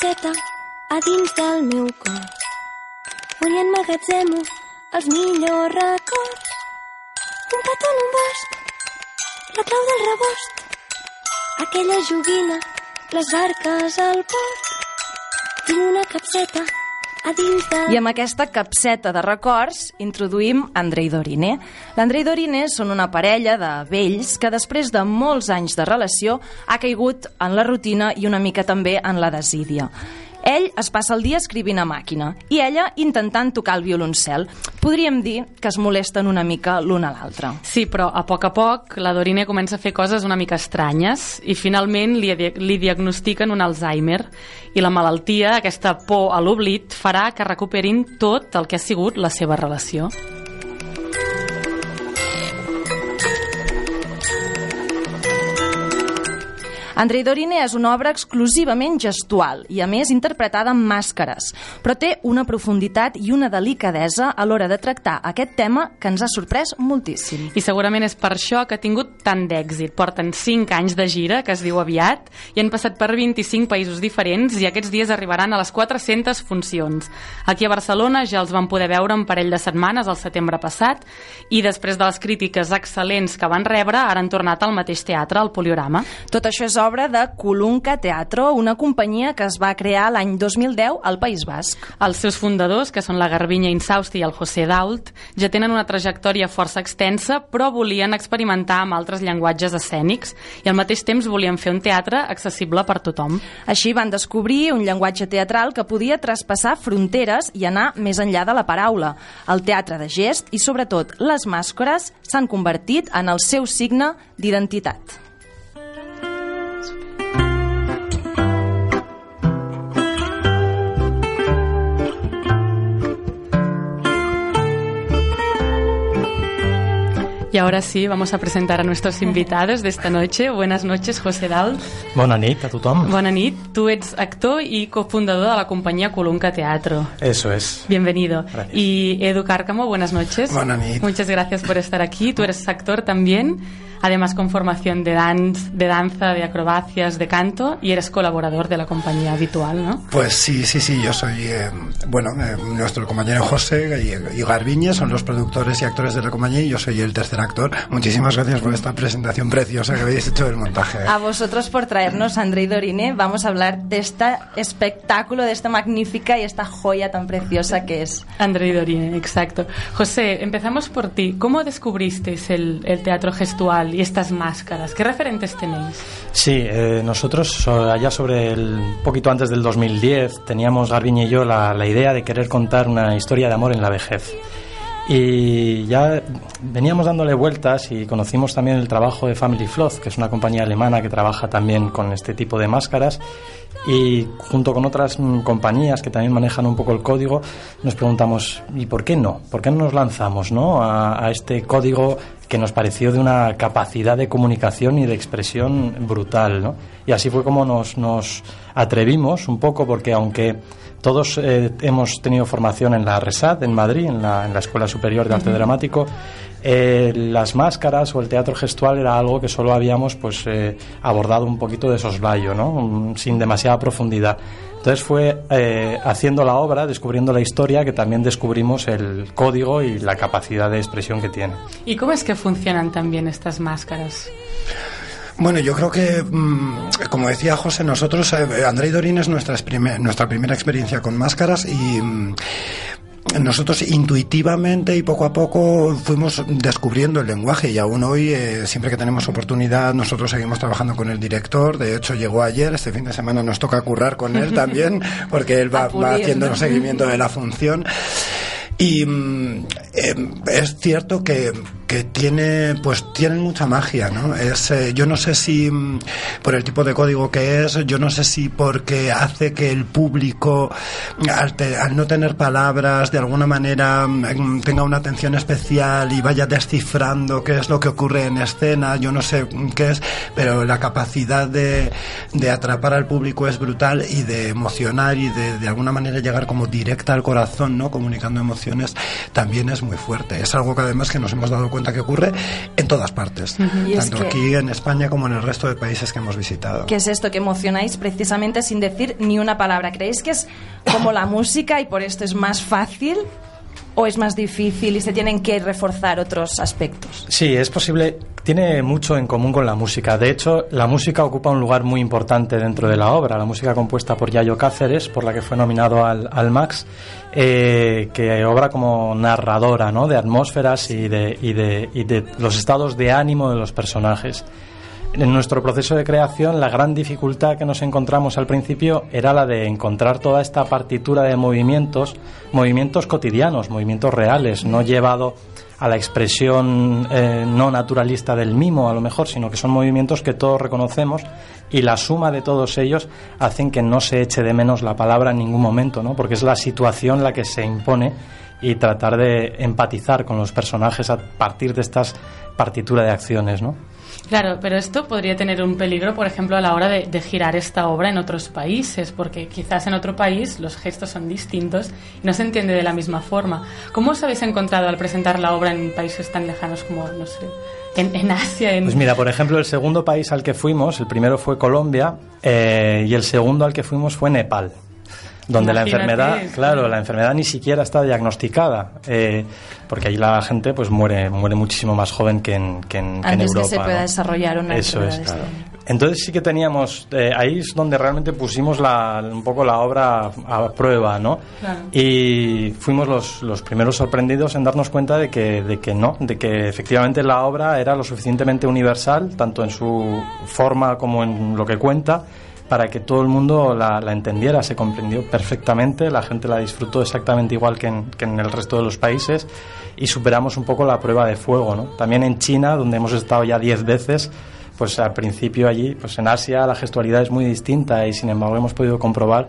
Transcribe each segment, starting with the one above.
capseta a dins del meu cor, on hi emmagatzemo els millors records. Un petó en un bosc, la clau del rebost, aquella joguina, les barques al port. Tinc una capseta. I amb aquesta capseta de records introduïm Andrei Dorine. L'Andrei Dorine són una parella de vells que després de molts anys de relació ha caigut en la rutina i una mica també en la desídia. Ell es passa el dia escrivint a màquina i ella intentant tocar el violoncel. Podríem dir que es molesten una mica l'un a l'altre. Sí, però a poc a poc la Dorine comença a fer coses una mica estranyes i finalment li, li diagnostiquen un Alzheimer i la malaltia, aquesta por a l'oblit, farà que recuperin tot el que ha sigut la seva relació. Andrei Dorine és una obra exclusivament gestual i, a més, interpretada amb màscares, però té una profunditat i una delicadesa a l'hora de tractar aquest tema que ens ha sorprès moltíssim. I segurament és per això que ha tingut tant d'èxit. Porten 5 anys de gira, que es diu aviat, i han passat per 25 països diferents i aquests dies arribaran a les 400 funcions. Aquí a Barcelona ja els van poder veure un parell de setmanes al setembre passat i després de les crítiques excel·lents que van rebre, ara han tornat al mateix teatre, al Poliorama. Tot això és obra de Colunca Teatro, una companyia que es va crear l'any 2010 al País Basc. Els seus fundadors, que són la Garbinya Insausti i el José Dault, ja tenen una trajectòria força extensa, però volien experimentar amb altres llenguatges escènics i al mateix temps volien fer un teatre accessible per tothom. Així van descobrir un llenguatge teatral que podia traspassar fronteres i anar més enllà de la paraula. El teatre de gest i, sobretot, les màscares s'han convertit en el seu signe d'identitat. Y ahora sí, vamos a presentar a nuestros invitados de esta noche. Buenas noches, José Dal. Bona nit a tothom. Bona nit. Tú eres actor y cofundador de la compañía Colunca Teatro. Eso es. Bienvenido. Gracias. Y Edu Cárcamo, buenas noches. Buena nit. Muchas gracias por estar aquí. Tú eres actor también, además con formación de, dan de danza, de acrobacias, de canto y eres colaborador de la compañía habitual, ¿no? Pues sí, sí, sí, yo soy, eh, bueno, eh, nuestro compañero José y, y Garbiñe son los productores y actores de la compañía y yo soy el tercer actor. Muchísimas gracias por esta presentación preciosa que habéis hecho del montaje. A vosotros por traernos a Andrei Dorine. Vamos a hablar de este espectáculo, de esta magnífica y esta joya tan preciosa que es. Andrei Dorine, exacto. José, empezamos por ti. ¿Cómo descubristeis el, el teatro gestual y estas máscaras? ¿Qué referentes tenéis? Sí, eh, nosotros so- allá sobre el poquito antes del 2010 teníamos Garbiñe y yo la, la idea de querer contar una historia de amor en la vejez. Y ya veníamos dándole vueltas y conocimos también el trabajo de Family Floth, que es una compañía alemana que trabaja también con este tipo de máscaras. Y junto con otras mm, compañías que también manejan un poco el código, nos preguntamos, ¿y por qué no? ¿Por qué no nos lanzamos ¿no? A, a este código que nos pareció de una capacidad de comunicación y de expresión brutal? ¿no? Y así fue como nos, nos atrevimos un poco, porque aunque todos eh, hemos tenido formación en la RESAD, en Madrid, en la, en la Escuela Superior de Arte Dramático. Eh, las máscaras o el teatro gestual era algo que solo habíamos pues eh, abordado un poquito de soslayo, ¿no? Sin demasiada profundidad. Entonces fue eh, haciendo la obra, descubriendo la historia, que también descubrimos el código y la capacidad de expresión que tiene. ¿Y cómo es que funcionan también estas máscaras? Bueno, yo creo que, mm, como decía José, nosotros, eh, Andrei Dorín es nuestra, nuestra primera experiencia con máscaras y mm, nosotros intuitivamente y poco a poco fuimos descubriendo el lenguaje y aún hoy, eh, siempre que tenemos oportunidad, nosotros seguimos trabajando con el director. De hecho, llegó ayer, este fin de semana nos toca currar con él también, porque él va, va haciendo el seguimiento de la función. Y eh, es cierto que, que tiene, pues tienen mucha magia, ¿no? Es, eh, yo no sé si mm, por el tipo de código que es, yo no sé si porque hace que el público, al, te- al no tener palabras, de alguna manera mm, tenga una atención especial y vaya descifrando qué es lo que ocurre en escena, yo no sé qué es, pero la capacidad de, de atrapar al público es brutal y de emocionar y de, de alguna manera llegar como directa al corazón, ¿no? Comunicando emociones también es muy fuerte. Es algo que además que nos hemos dado cuenta que ocurre en todas partes, tanto aquí en España como en el resto de países que hemos visitado. ¿Qué es esto que emocionáis precisamente sin decir ni una palabra? ¿Creéis que es como la música y por esto es más fácil? ¿O es más difícil y se tienen que reforzar otros aspectos? Sí, es posible. Tiene mucho en común con la música. De hecho, la música ocupa un lugar muy importante dentro de la obra. La música compuesta por Yayo Cáceres, por la que fue nominado al, al Max, eh, que obra como narradora ¿no? de atmósferas y de, y, de, y de los estados de ánimo de los personajes. En nuestro proceso de creación, la gran dificultad que nos encontramos al principio era la de encontrar toda esta partitura de movimientos, movimientos cotidianos, movimientos reales, no llevado a la expresión eh, no naturalista del mimo, a lo mejor, sino que son movimientos que todos reconocemos y la suma de todos ellos hacen que no se eche de menos la palabra en ningún momento, ¿no? porque es la situación la que se impone y tratar de empatizar con los personajes a partir de estas partituras de acciones, ¿no? Claro, pero esto podría tener un peligro, por ejemplo, a la hora de, girar esta obra en otros países, porque quizás en otro país los gestos son distintos y no se entiende de la misma forma. ¿Cómo os habéis encontrado al presentar la obra en países tan lejanos como, no sé, en, en Asia? En... Pues mira, por ejemplo, el segundo país al que fuimos, el primero fue Colombia eh, y el segundo al que fuimos fue Nepal donde Imagínate, la enfermedad, claro, la enfermedad ni siquiera está diagnosticada, eh, porque ahí la gente pues muere muere muchísimo más joven que en, que en, que en Europa. que se pueda ¿no? desarrollar una Eso es, claro. Entonces sí que teníamos, eh, ahí es donde realmente pusimos la, un poco la obra a, a prueba, ¿no? Claro. Y fuimos los, los primeros sorprendidos en darnos cuenta de que, de que no, de que efectivamente la obra era lo suficientemente universal, tanto en su forma como en lo que cuenta, para que todo el mundo la, entendiera, se comprendió perfectamente, la gente la disfrutó exactamente igual que en, que en, el resto de los países y superamos un poco la prueba de fuego. ¿no? También en China, donde hemos estado ya diez veces, pues al principio allí, pues en Asia la gestualidad es muy distinta y sin embargo hemos podido comprobar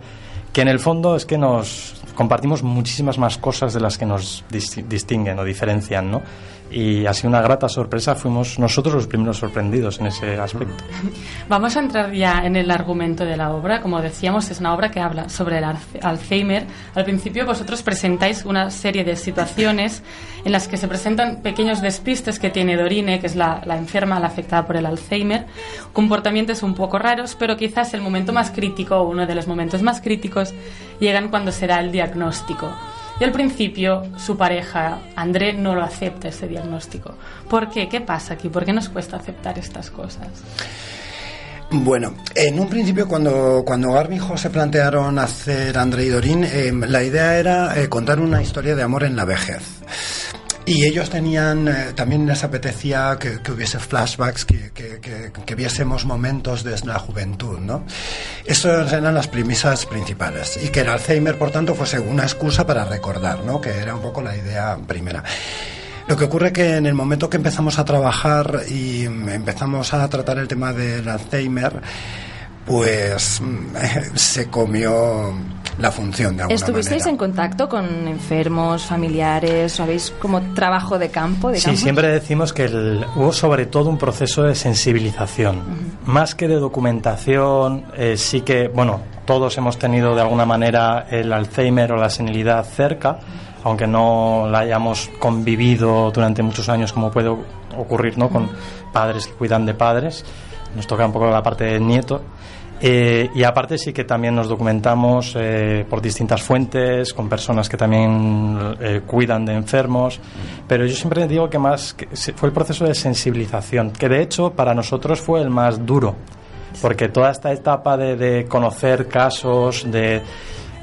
que en el fondo es que nos compartimos muchísimas más cosas de las que nos distinguen o diferencian, ¿no? Y ha sido una grata sorpresa. Fuimos nosotros los primeros sorprendidos en ese aspecto. Vamos a entrar ya en el argumento de la obra. Como decíamos, es una obra que habla sobre el Alzheimer. Al principio vosotros presentáis una serie de situaciones en las que se presentan pequeños despistes que tiene Dorine, que es la, enferma, la afectada por el Alzheimer, comportamientos un poco raros, pero quizás el momento más crítico, uno de los momentos más críticos, llegan cuando se da el diagnóstico. Y al principio su pareja, André, no lo acepta ese diagnóstico. ¿Por qué? ¿Qué pasa aquí? ¿Por qué nos cuesta aceptar estas cosas? Bueno, en un principio cuando, cuando Garbi y se plantearon hacer André y Dorín, eh, la idea era eh, contar una historia de amor en la vejez. Y ellos tenían, eh, también les apetecía que, hubiese flashbacks, que, que, que, viésemos momentos desde la juventud, ¿no? Esas eran las premisas principales. Y que el Alzheimer, por tanto, fuese una excusa para recordar, ¿no? Que era un poco la idea primera. Lo que ocurre que en el momento que empezamos a trabajar y empezamos a tratar el tema del Alzheimer, pues se comió la función de alguna ¿Estuvisteis manera. en contacto con enfermos, familiares, o habéis como trabajo de campo? Digamos? Sí, siempre decimos que el, hubo sobre todo un proceso de sensibilización, uh -huh. más que de documentación, eh, sí que, bueno, todos hemos tenido de alguna manera el Alzheimer o la senilidad cerca, aunque no la hayamos convivido durante muchos años como puede ocurrir ¿no? con padres que cuidan de padres, nos toca un poco la parte del nieto. Eh, y aparte sí que también nos documentamos eh, por distintas fuentes, con personas que también eh, cuidan de enfermos, pero yo siempre digo que más que fue el proceso de sensibilización, que de hecho para nosotros fue el más duro, porque toda esta etapa de, conocer casos, de,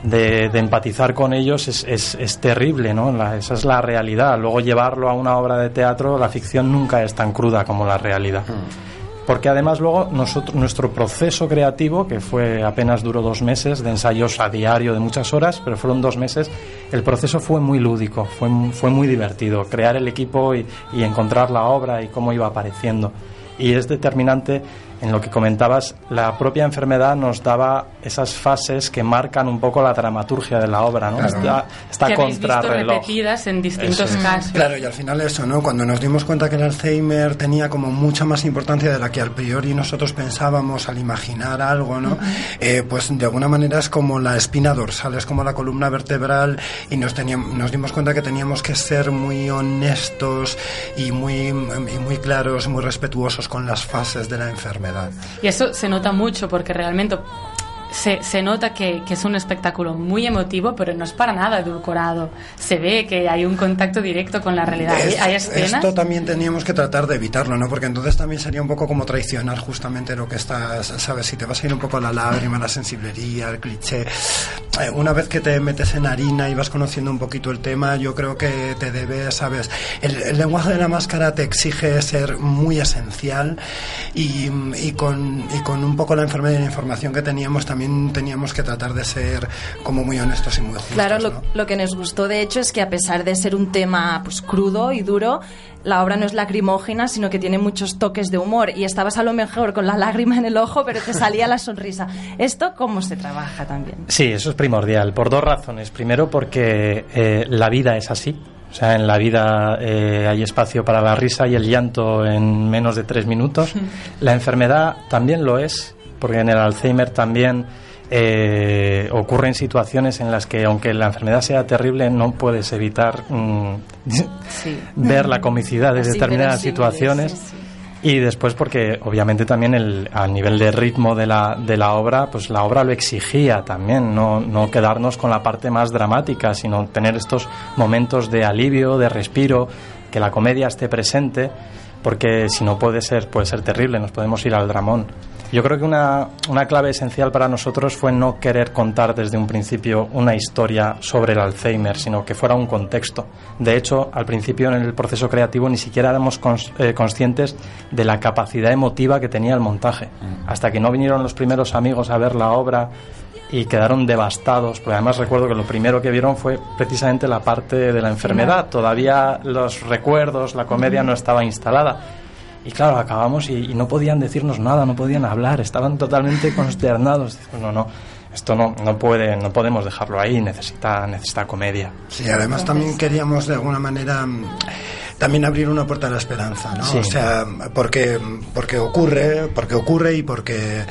de, empatizar con ellos es, es, es terrible, ¿no? Esa es la realidad. Luego llevarlo a una obra de teatro, la ficción nunca es tan cruda como la realidad. Mm porque además luego nosotros, nuestro proceso creativo, que fue apenas duró dos meses de ensayos a diario de muchas horas, pero fueron dos meses, el proceso fue muy lúdico, fue, fue muy divertido, crear el equipo y, y encontrar la obra y cómo iba apareciendo. Y es determinante en lo que comentabas, la propia enfermedad nos daba esas fases que marcan un poco la dramaturgia de la obra, ¿no? Está, está visto contrarreloj. repetidas en distintos Eso casos. Claro, y al final eso, ¿no? Cuando nos dimos cuenta que el Alzheimer tenía como mucha más importancia de la que al priori nosotros pensábamos al imaginar algo, ¿no? Eh, pues de alguna manera es como la espina dorsal, es como la columna vertebral y nos, teníamos, nos dimos cuenta que teníamos que ser muy honestos y muy, y muy claros, muy respetuosos con las fases de la enfermedad. Y eso se nota mucho porque realmente se, se nota que, que es un espectáculo muy emotivo, pero no es para nada edulcorado. Se ve que hay un contacto directo con la realidad. Es- hay escenas. Esto también teníamos que tratar de evitarlo, ¿no? Porque entonces también sería un poco como traicionar justamente lo que estás, ¿sabes? Si te vas a ir un poco a la lágrima, la sensiblería, al cliché. eh, Una vez que te metes en harina y vas conociendo un poquito el tema, yo creo que te debe, ¿sabes? El, el lenguaje de la máscara te exige ser muy esencial y, y con, y con un poco la enfermedad y la información que teníamos, también teníamos que tratar de ser como muy honestos y muy justos. Claro, lo, ¿no? lo que nos gustó de hecho es que a pesar de ser un tema pues crudo y duro, la obra no es lacrimógena, sino que tiene muchos toques de humor y estabas a lo mejor con la lágrima en el ojo, pero te salía la sonrisa. ¿Esto cómo se trabaja también? Sí, eso es primordial, por dos razones. Primero, porque eh, la vida es así. O sea, en la vida eh, hay espacio para la risa y el llanto en menos de tres minutos. La enfermedad también lo es, porque en el Alzheimer también eh, ocurren situaciones en las que, aunque la enfermedad sea terrible, no puedes evitar mm, Sí. ver la comicidad de determinadas situaciones. sí, sí. Y después porque obviamente también el, a nivel de ritmo de la, de la obra, pues la obra lo exigía también, no, no quedarnos con la parte más dramática, sino tener estos momentos de alivio, de respiro, que la comedia esté presente, porque si no puede ser, puede ser terrible, nos podemos ir al dramón. Yo creo que una, una clave esencial para nosotros fue no querer contar desde un principio una historia sobre el Alzheimer, sino que fuera un contexto. De hecho, al principio en el proceso creativo ni siquiera éramos cons- eh, conscientes de la capacidad emotiva que tenía el montaje. Hasta que no vinieron los primeros amigos a ver la obra y quedaron devastados, porque además recuerdo que lo primero que vieron fue precisamente la parte de la enfermedad. Todavía los recuerdos, la comedia no estaba instalada. Y claro, acabamos y, y no podían decirnos nada, no podían hablar, estaban totalmente consternados. No, no, esto no, no puede, no podemos dejarlo ahí, necesita, necesita comedia. Sí, además también queríamos de alguna manera mm, también abrir una puerta a la esperanza, ¿no? Sí. O sea, porque porque ocurre, porque ocurre y porque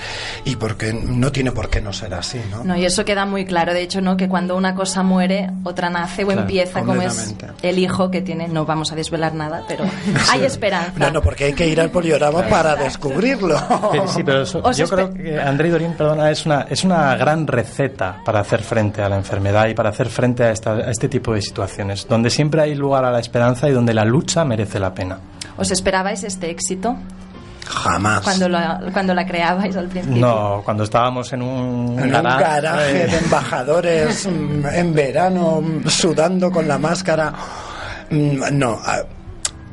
y porque no tiene por qué no ser así, ¿no? No, y eso queda muy claro, de hecho, ¿no? Que cuando una cosa muere, otra nace o Claro, empieza, como es el hijo que tiene, no vamos a desvelar nada, pero hay esperanza. No, no, porque hay que ir al poliorama para descubrirlo. Sí, pero eso- yo creo que André Dorín, perdona, es una, es una gran receta para hacer frente a la enfermedad y para hacer frente a, esta- a este tipo de situaciones, donde siempre hay lugar a la esperanza y donde la lucha merece la pena. ¿Os esperabais este éxito Jamás. cuando, la- cuando la creabais al principio? No, cuando estábamos en un, en un gara- garaje de embajadores mm, en verano mm, sudando con la máscara Mm, no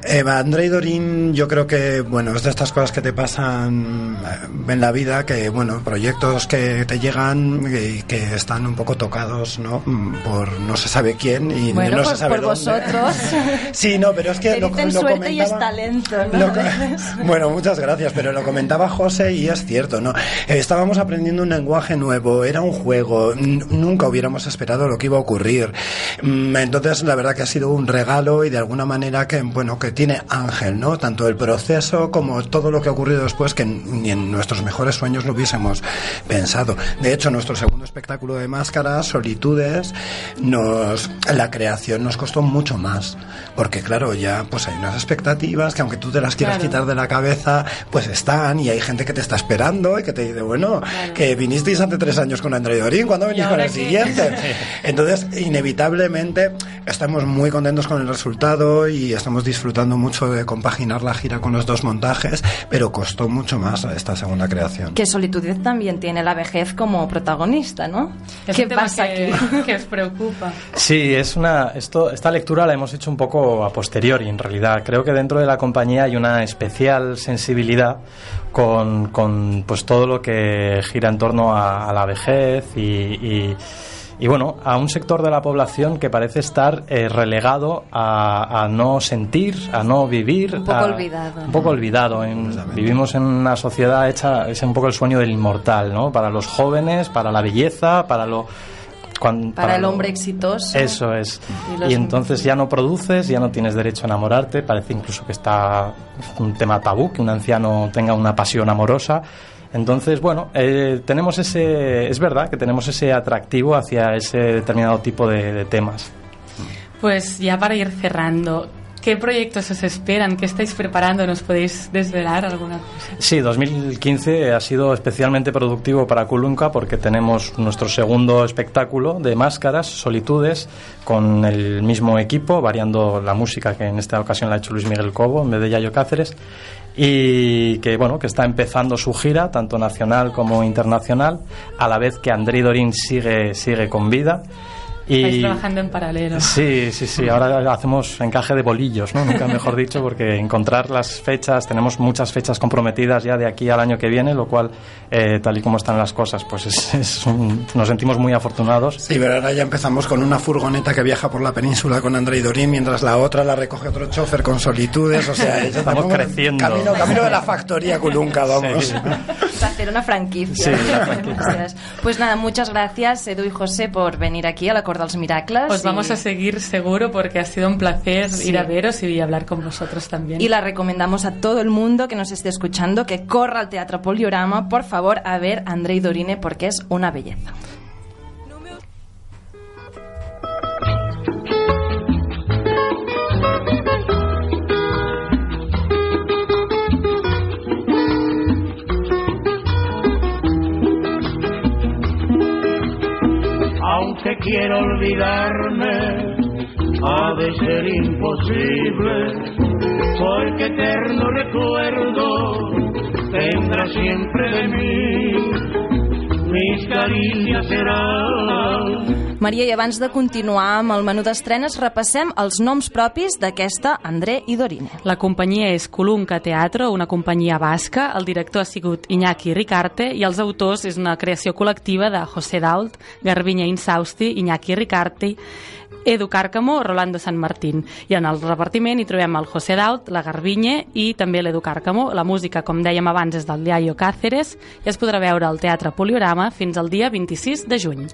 Eva, André Dorín, yo creo que, bueno, es de estas cosas que te pasan eh, en la vida, que, bueno, proyectos que te llegan y que están un poco tocados, ¿no? Mm, Por no se sabe quién y Bueno, no pues se sabe por dónde. vosotros. Sí, no, pero es que lo, lo suerte y es comentaba- talento, ¿no? lo bueno, muchas gracias, pero lo comentaba José y es cierto, ¿no? Estábamos aprendiendo un lenguaje nuevo, era un juego, nunca hubiéramos esperado lo que iba a ocurrir. Mm, Entonces, la verdad que ha sido un regalo y de alguna manera que, bueno, que tiene ángel, ¿no? Tanto el proceso como todo lo que ha ocurrido después que ni en nuestros mejores sueños lo hubiésemos pensado. De hecho, nuestro segundo espectáculo de máscaras, Solitudes, nos, la creación nos costó mucho más. Porque, claro, ya pues hay unas expectativas que aunque tú te las quieras Claro. quitar de la cabeza, pues están y hay gente que te está esperando y que te dice, bueno, que vinisteis hace tres años con André Dorín, ¿cuándo venís con el qué? siguiente? Entonces, inevitablemente, estamos muy contentos con el resultado y estamos disfrutando mucho de compaginar la gira con los dos montajes, pero costó mucho más esta segunda creación. Que Solitude también tiene la vejez como protagonista, ¿no? Es ¿Qué pasa que, aquí? que os preocupa. Sí, es una, esto, esta lectura la hemos hecho un poco a posteriori, en realidad. Creo que dentro de la compañía hay una especial sensibilidad con, con, pues todo lo que gira en torno a, a la vejez y, y- y bueno, a un sector de la población que parece estar eh, relegado a, a no sentir, a no vivir. Un poco a- olvidado. Un poco olvidado. En- vivimos en una sociedad hecha, es un poco el sueño del inmortal, ¿no? Para los jóvenes, para la belleza, para lo... Para el lo- hombre exitoso. Eso es. Y entonces ya no produces, ya no tienes derecho a enamorarte. Parece incluso que está un tema tabú, que un anciano tenga una pasión amorosa. Entonces, bueno, eh, tenemos ese, es verdad que tenemos ese atractivo hacia ese determinado tipo de, de temas. Pues ya para ir cerrando, ¿qué proyectos os esperan? ¿Qué estáis preparando? ¿Nos podéis desvelar alguna cosa? Sí, 2015 ha sido especialmente productivo para Kulunka porque tenemos nuestro segundo espectáculo de máscaras, Solitudes, con el mismo equipo, variando la música que en esta ocasión la ha hecho Luis Miguel Cobo en vez de Yayo Cáceres y que bueno que está empezando su gira tanto nacional como internacional a la vez que Andrei Dorín sigue sigue con vida Estáis y trabajando en paralelo. Sí, sí, sí. Ahora hacemos encaje de bolillos, ¿no? Nunca mejor dicho, porque encontrar las fechas, tenemos muchas fechas comprometidas ya de aquí al año que viene, lo cual, eh, tal y como están las cosas, pues es, es un- nos sentimos muy afortunados. Sí, pero ahora ya empezamos con una furgoneta que viaja por la península con André Dorín, mientras la otra la recoge otro chofer con solitudes. O sea, Estamos creciendo. Camino, camino de la factoría Culunca, vamos. Sí. Hacer una franquicia. Sí, una franquicia. Pues nada, muchas gracias Edu y José por venir aquí a la Cor dels Miracles. Os vamos y- a seguir seguro porque ha sido un placer Sí. ir a veros y hablar con vosotros también. Y la recomendamos a todo el mundo que nos esté escuchando que corra al Teatro Poliorama, por favor, a ver a Andrei Dorine porque es una belleza. Quiero olvidarme, ha de ser imposible, porque eterno recuerdo tendrá siempre de mí, mis caricias serán Maria, i abans de continuar amb el menú d'estrenes, repassem els noms propis d'aquesta André i Dorine. La companyia és Colunca Teatro, una companyia basca. El director ha sigut Iñaki Ricarte i els autors és una creació col·lectiva de José Dault, Garbiña Insausti, Iñaki Ricarte, Edu Càrcamo, Rolando San Martín. I en el repartiment hi trobem el José Dault, la Garbiñe i també l'Edu Càrcamo. La música, com dèiem abans, és del Diario Cáceres i es podrà veure al Teatre Poliorama fins al dia 26 de juny.